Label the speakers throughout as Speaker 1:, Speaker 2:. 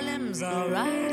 Speaker 1: Harlem's
Speaker 2: alright.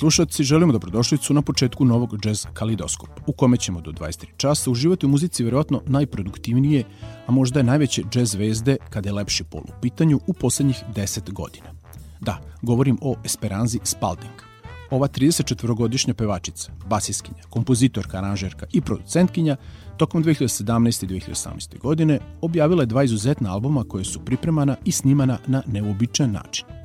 Speaker 2: Slušalci, želimo dobrodošlicu na početku novog jazz kalidoskop, u kome ćemo do 23 časa uživati u muzici verovatno najproduktivnije, a možda je najveće jazz zvezde kada je lepši pol u pitanju u poslednjih 10 godina. Da, govorim o Esperanzi Spalding. Ova 34-godišnja pevačica, basiskinja, kompozitorka, aranžerka i producentkinja tokom 2017. i 2018. godine objavila je dva izuzetna albuma koje su pripremana i snimana na neuobičajen način.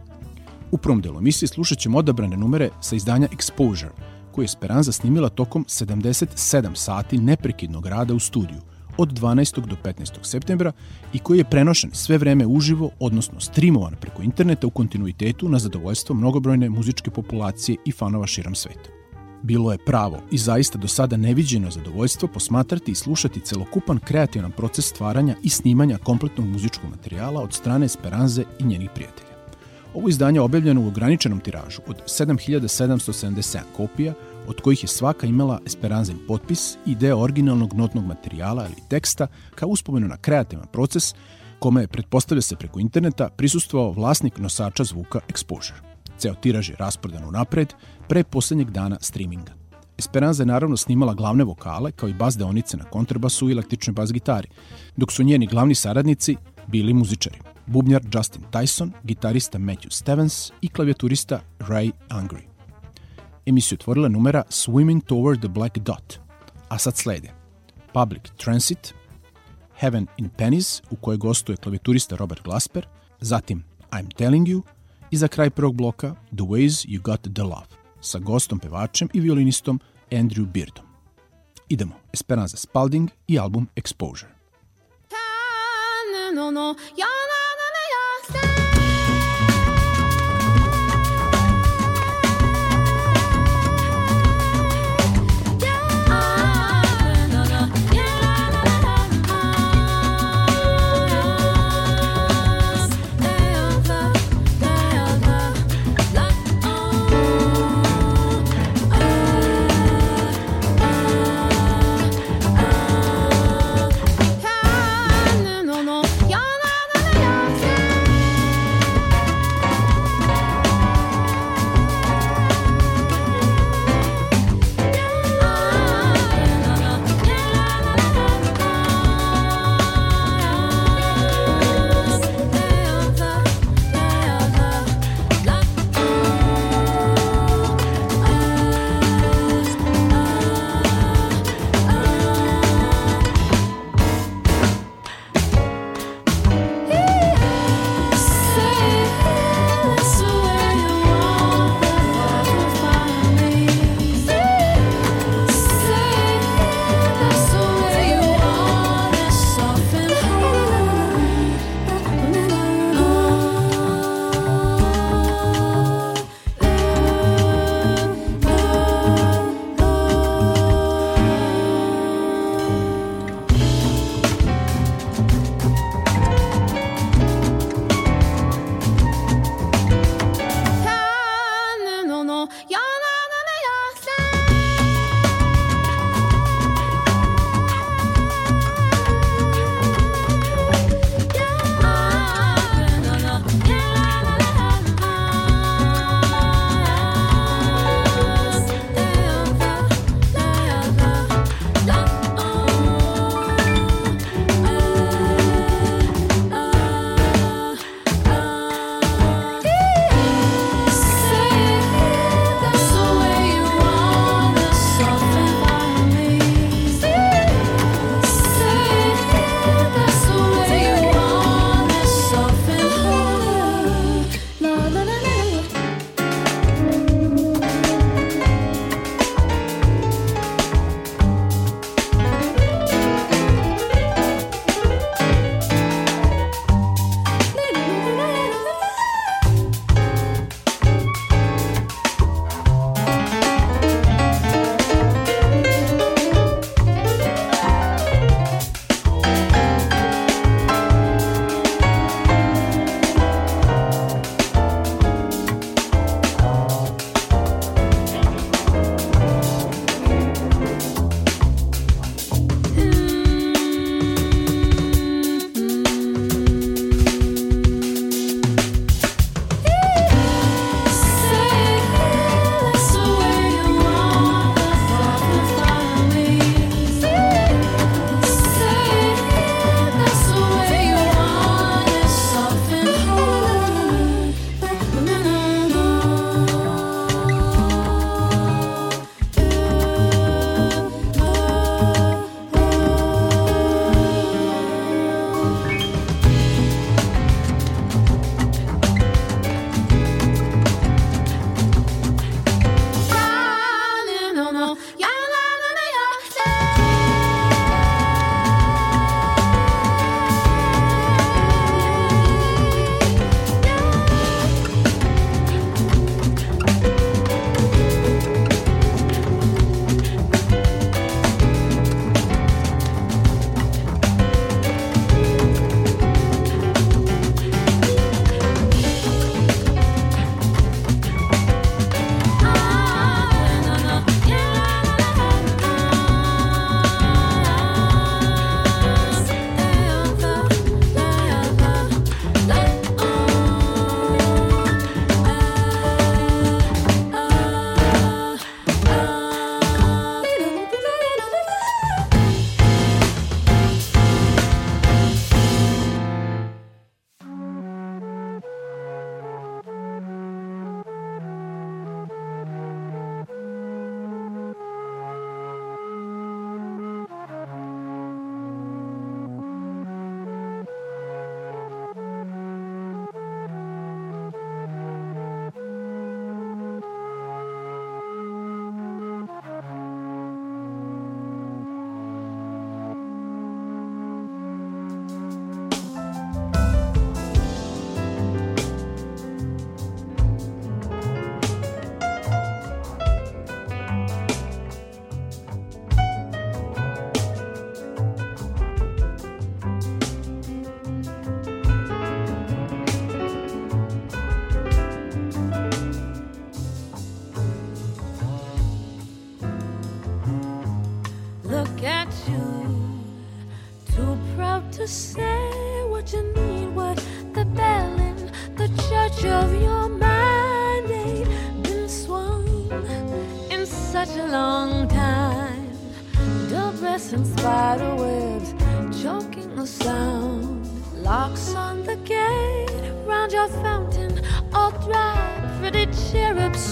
Speaker 2: U prvom delu emisije slušat ćemo odabrane numere sa izdanja Exposure, koje je Speranza snimila tokom 77 sati neprekidnog rada u studiju od 12. do 15. septembra i koji je prenošen sve vreme uživo, odnosno streamovan preko interneta u kontinuitetu na zadovoljstvo mnogobrojne muzičke populacije i fanova širom sveta. Bilo je pravo i zaista do sada neviđeno zadovoljstvo posmatrati i slušati celokupan kreativan proces stvaranja i snimanja kompletnog muzičkog materijala od strane Speranze i njenih prijatelja. Ovo izdanje je objavljeno u ograničenom tiražu od 7777 kopija, od kojih je svaka imala Esperanzin potpis i deo originalnog notnog materijala ili teksta kao uspomenu na kreativan proces kome je, pretpostavlja se preko interneta, prisustvovao vlasnik nosača zvuka Exposure. Ceo tiraž je rasprodan napred pre poslednjeg dana streaminga. Esperanza je naravno snimala glavne vokale kao i bas deonice na kontrabasu i električnoj bas gitari, dok su njeni glavni saradnici bili muzičari bubnjar Justin Tyson, gitarista Matthew Stevens i klavijaturista Ray Angry. Emisiju otvorila numera Swimming Toward the Black Dot, a sad slede Public Transit, Heaven in Pennies, u kojoj gostuje klavijaturista Robert Glasper, zatim I'm Telling You i za kraj prvog bloka The Ways You Got the Love, sa gostom pevačem i violinistom Andrew Beardom. Idemo, Esperanza Spalding i album Exposure. no, no,
Speaker 3: a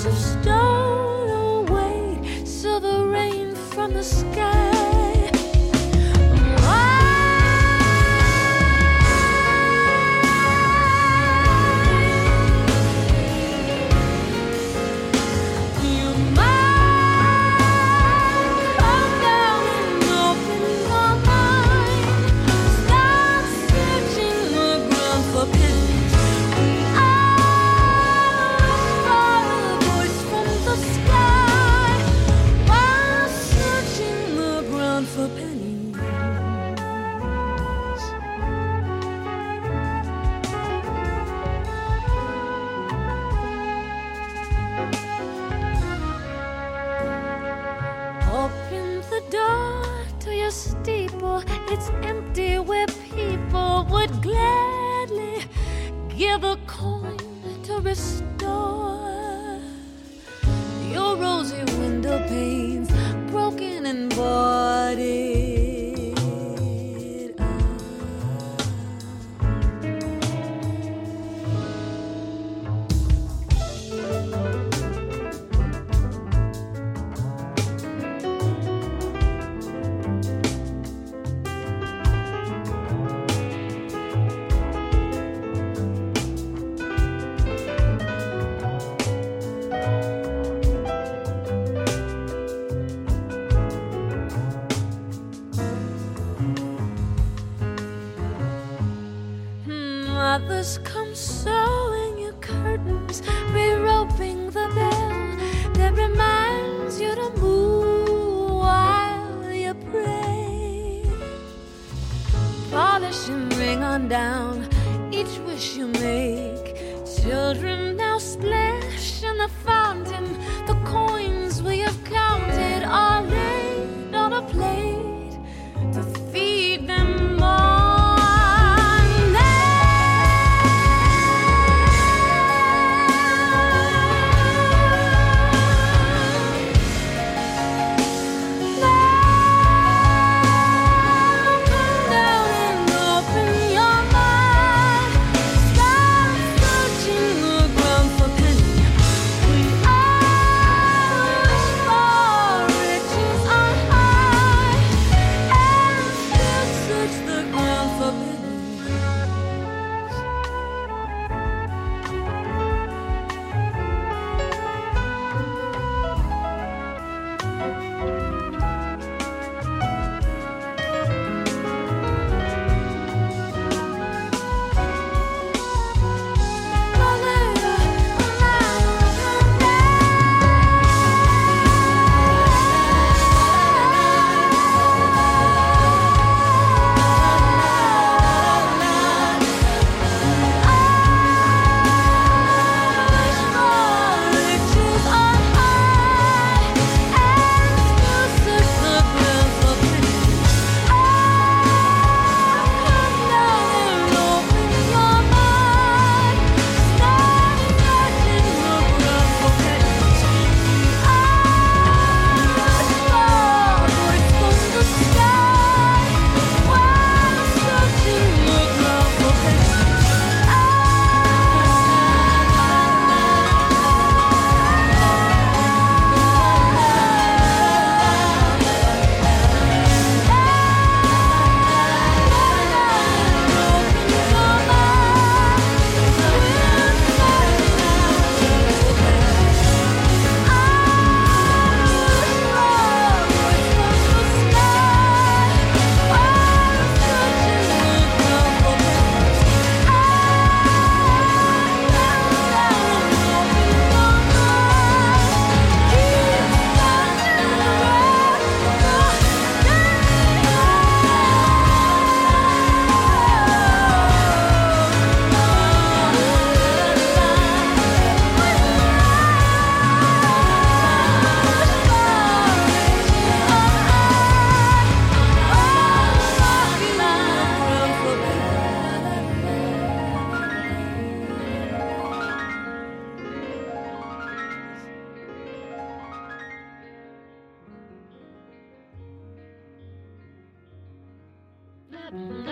Speaker 3: of stars. mothers come sewing your curtains, re roping the bell that reminds you to move while you pray. Polish and ring on down each wish you make. Children now splash in the fire. Mm.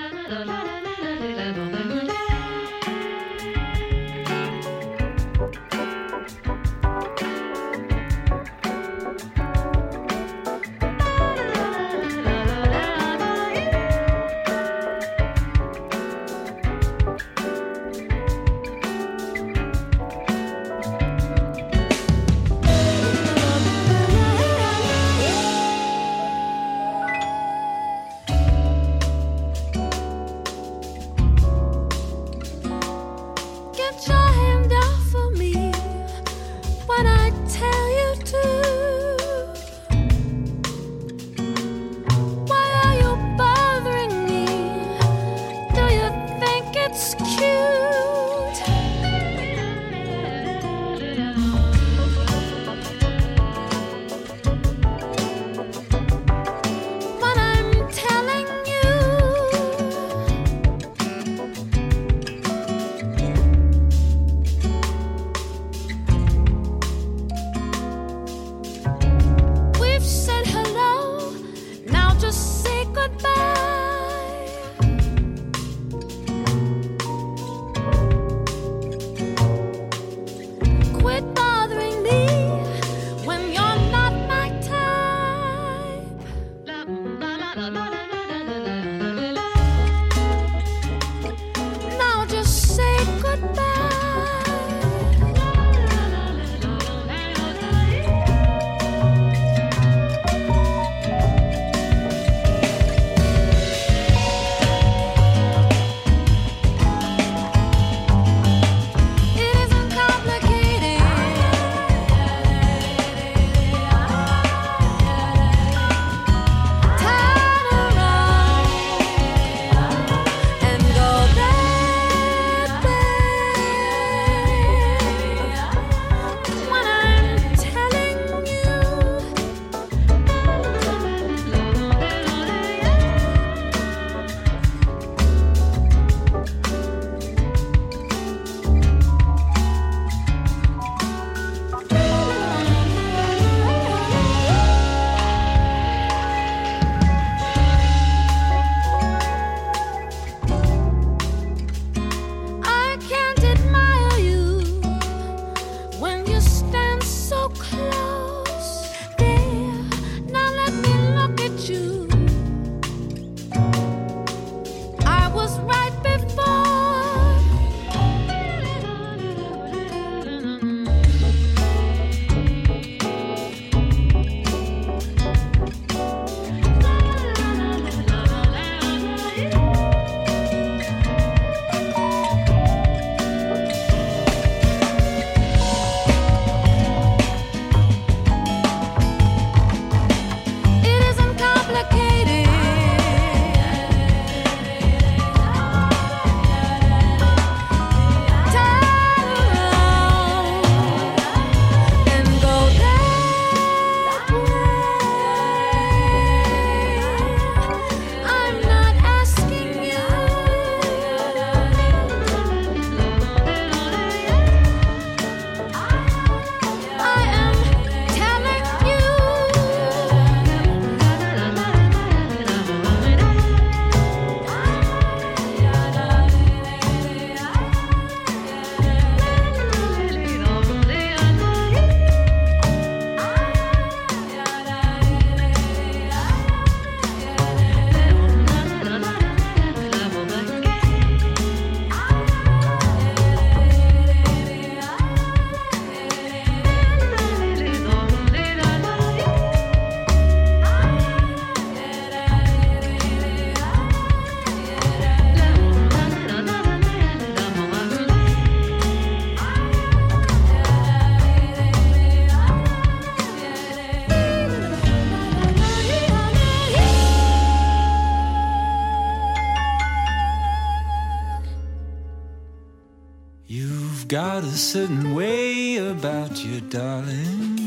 Speaker 3: certain way about you, darling.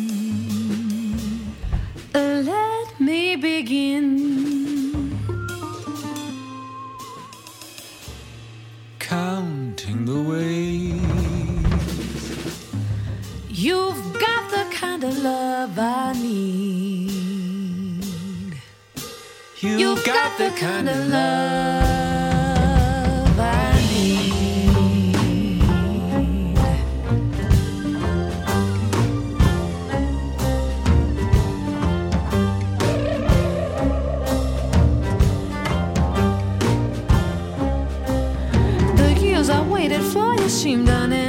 Speaker 4: Uh, let me begin.
Speaker 3: Counting the ways.
Speaker 4: You've got the kind of love I need. You've,
Speaker 3: You've
Speaker 4: got,
Speaker 3: got, the kind of love. şimdane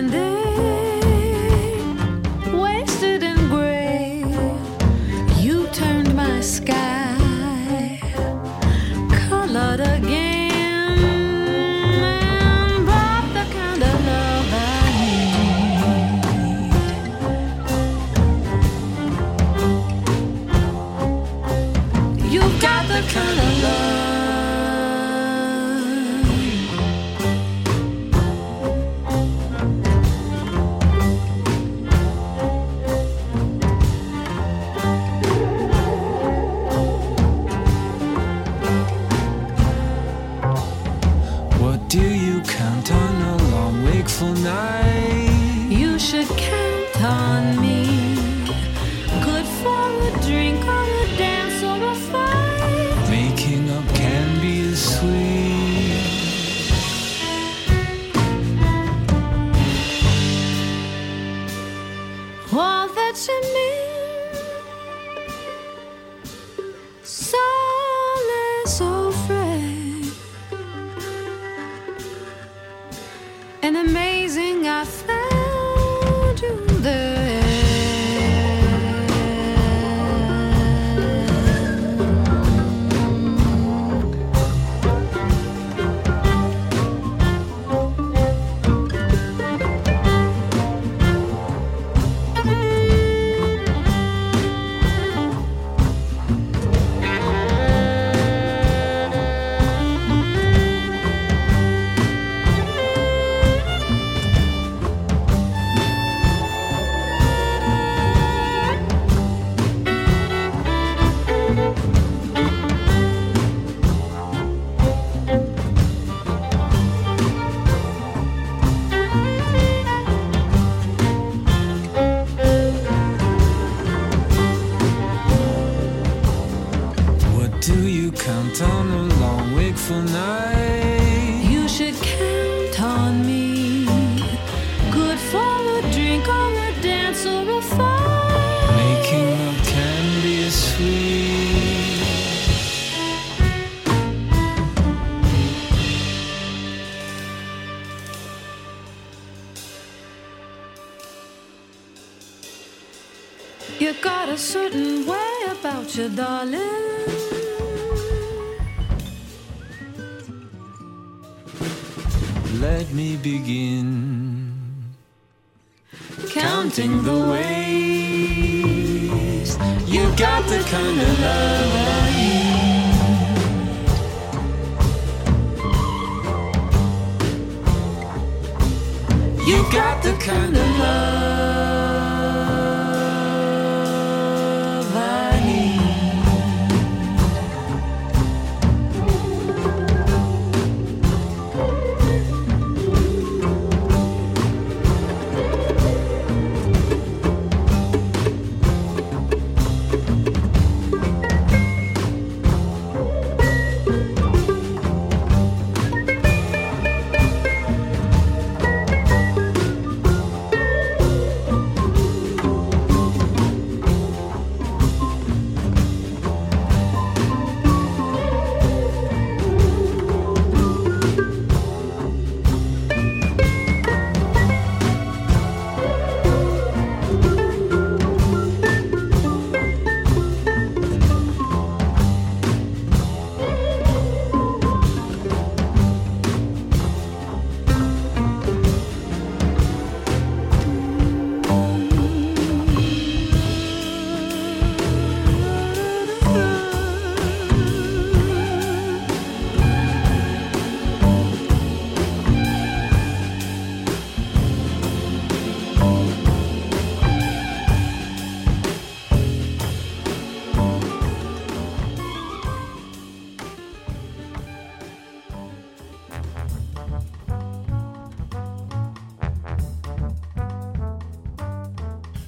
Speaker 4: sole, sole. Oh.
Speaker 3: counting the ways. You got the kind of love I need. You got the kind of love.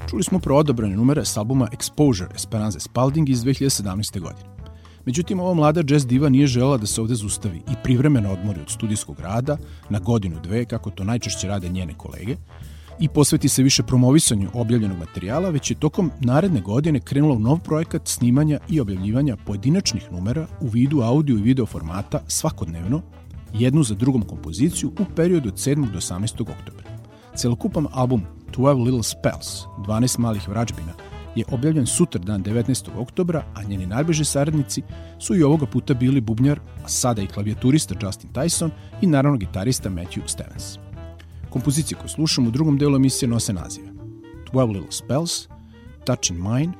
Speaker 2: Čuli smo pro odobrane numere s albuma Exposure Esperanza Spalding iz 2017. godine.
Speaker 3: Međutim, ova mlada jazz diva nije žela da se ovde zustavi i privremeno odmori od studijskog rada na godinu dve, kako to najčešće rade njene kolege, i posveti se više promovisanju objavljenog materijala, već je tokom naredne godine krenula u nov projekat snimanja i objavljivanja pojedinačnih numera u vidu audio i video formata svakodnevno, jednu za drugom kompoziciju u periodu od 7. do 18. oktobra. Celokupan album 12 Little Spells, 12 malih vrađbina, je objavljen sutra dan 19. oktobra, a njeni najbliži saradnici su i ovoga puta bili bubnjar, a sada i klavijaturista Justin Tyson i naravno gitarista Matthew Stevens. Kompozicije koje slušamo u drugom delu emisije nose nazive 12 Little Spells, Touch in Mine,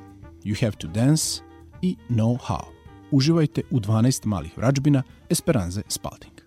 Speaker 3: You Have to Dance i Know How. Uživajte u 12 malih vrađbina Esperanze Spalding.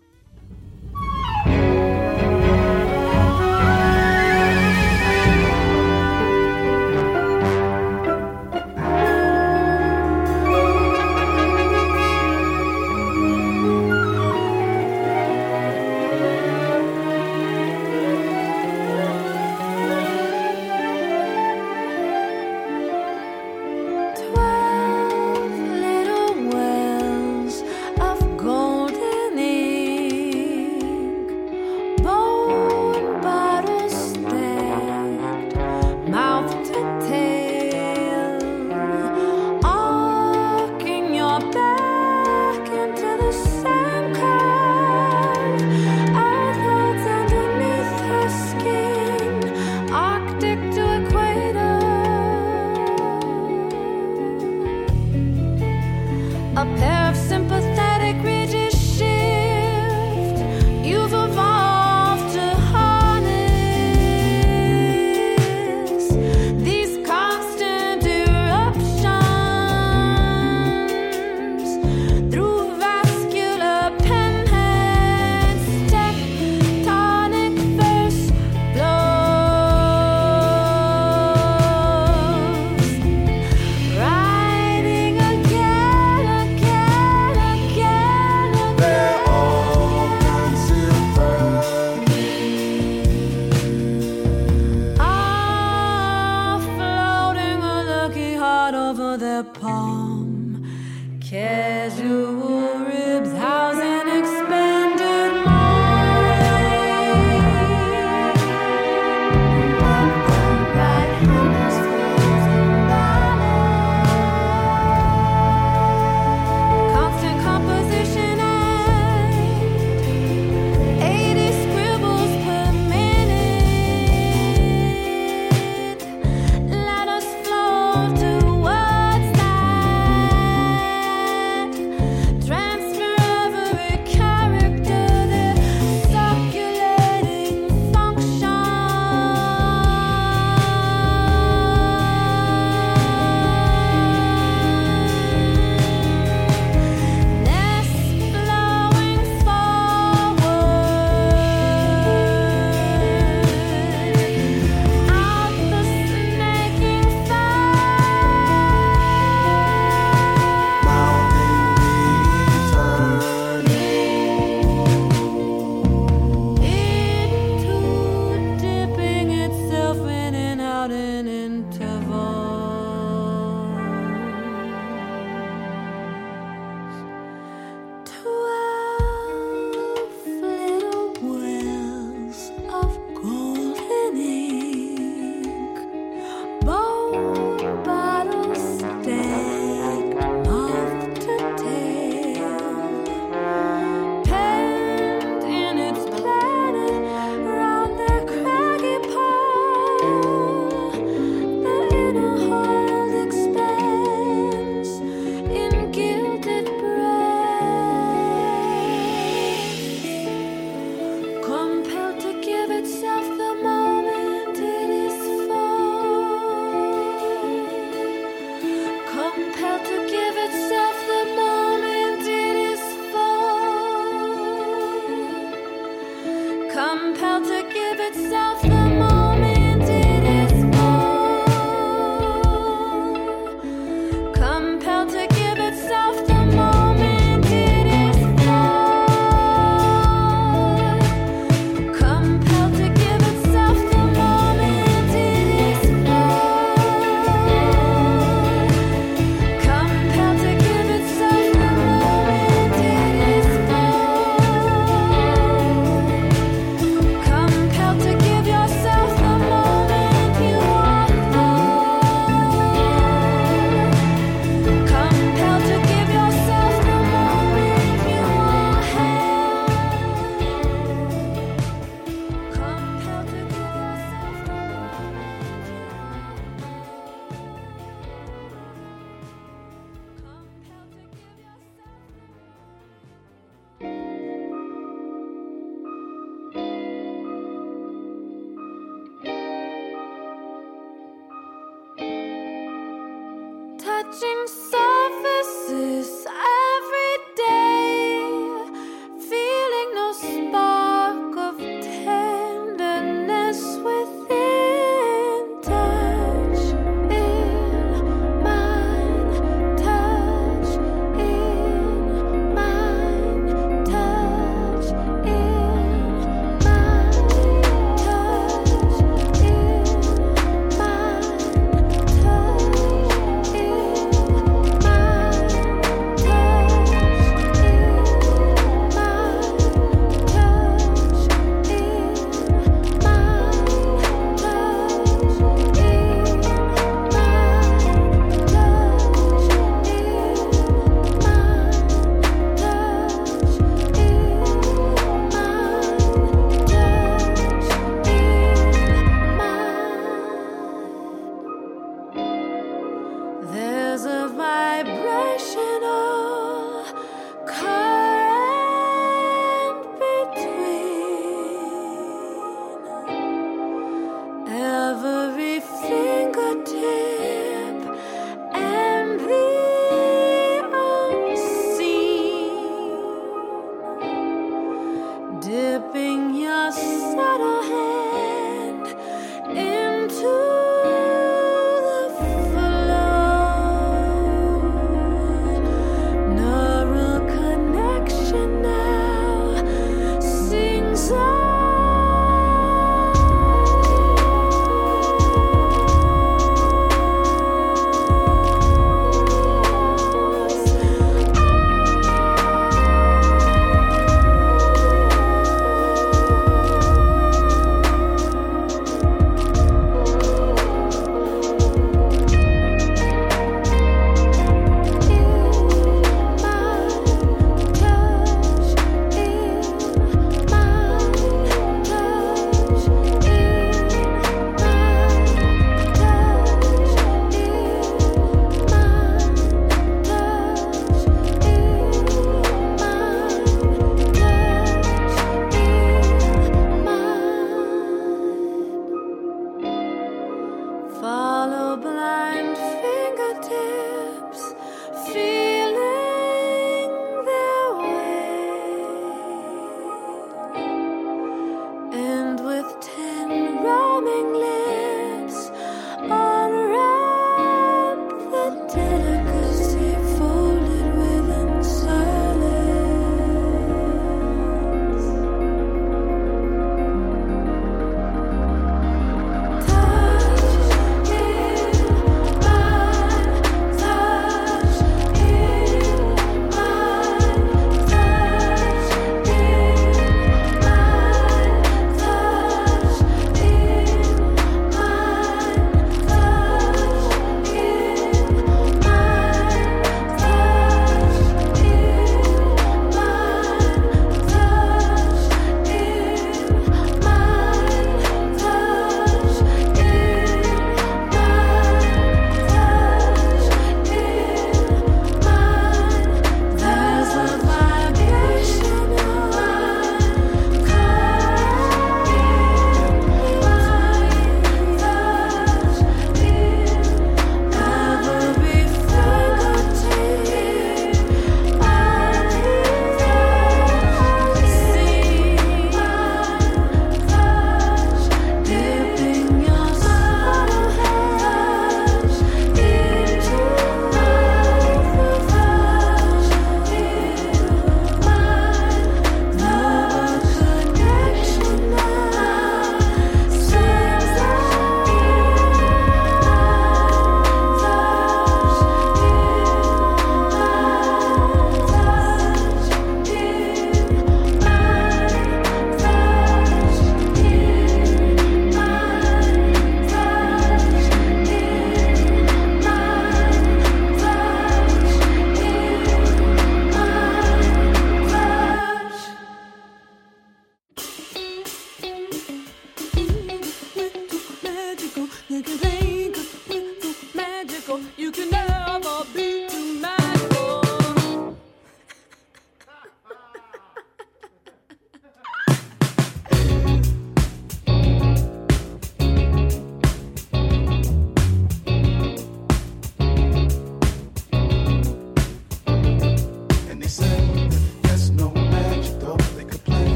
Speaker 3: itself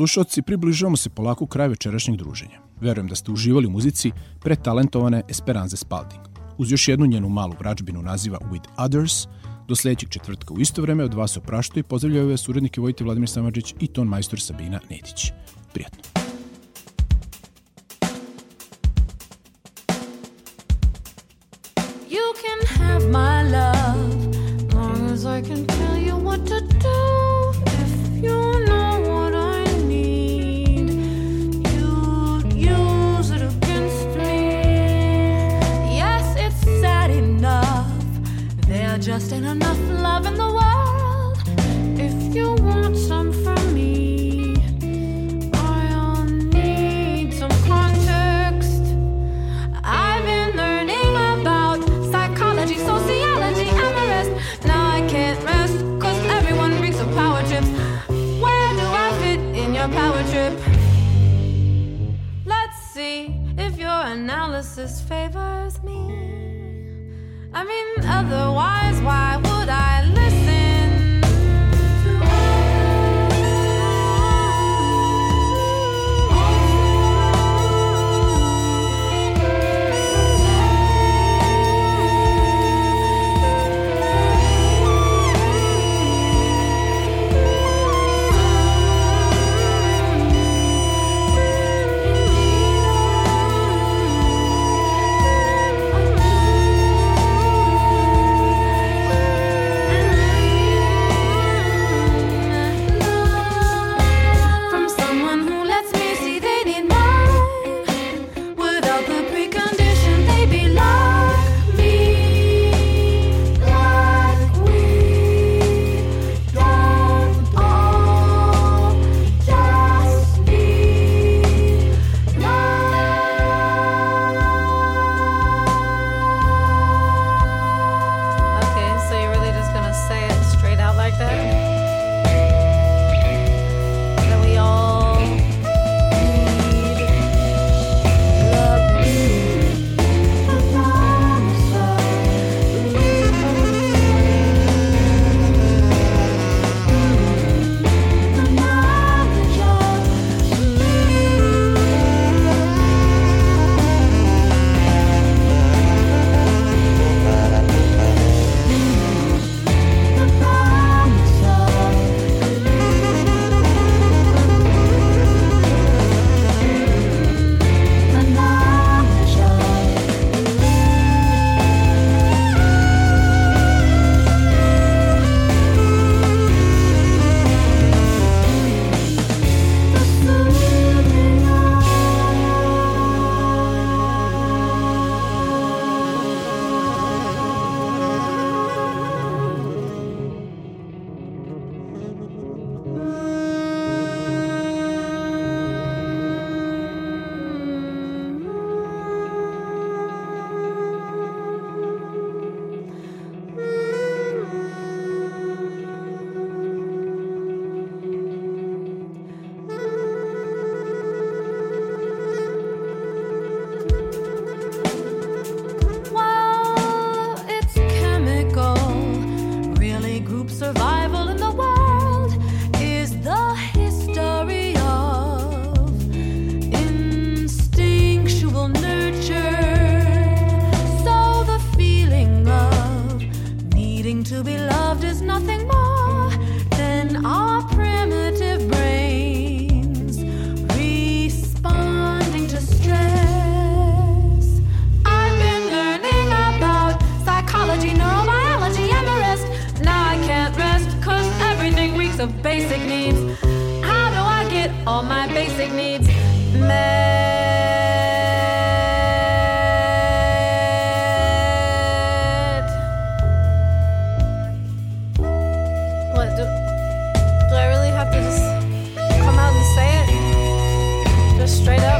Speaker 3: slušalci, približavamo se polako kraju večerašnjeg druženja. Verujem da ste uživali u muzici pre talentovane Esperanze Spalding. Uz još jednu njenu malu vračbinu naziva With Others, do sledećeg četvrtka u isto vreme od vas opraštaju i pozdravljaju vas urednike Vojte Vladimir Samadžić i ton majstor Sabina Nedić. Prijatno!
Speaker 5: You can have my love, long as I can The otherwise
Speaker 3: just come out and say it? Just straight up?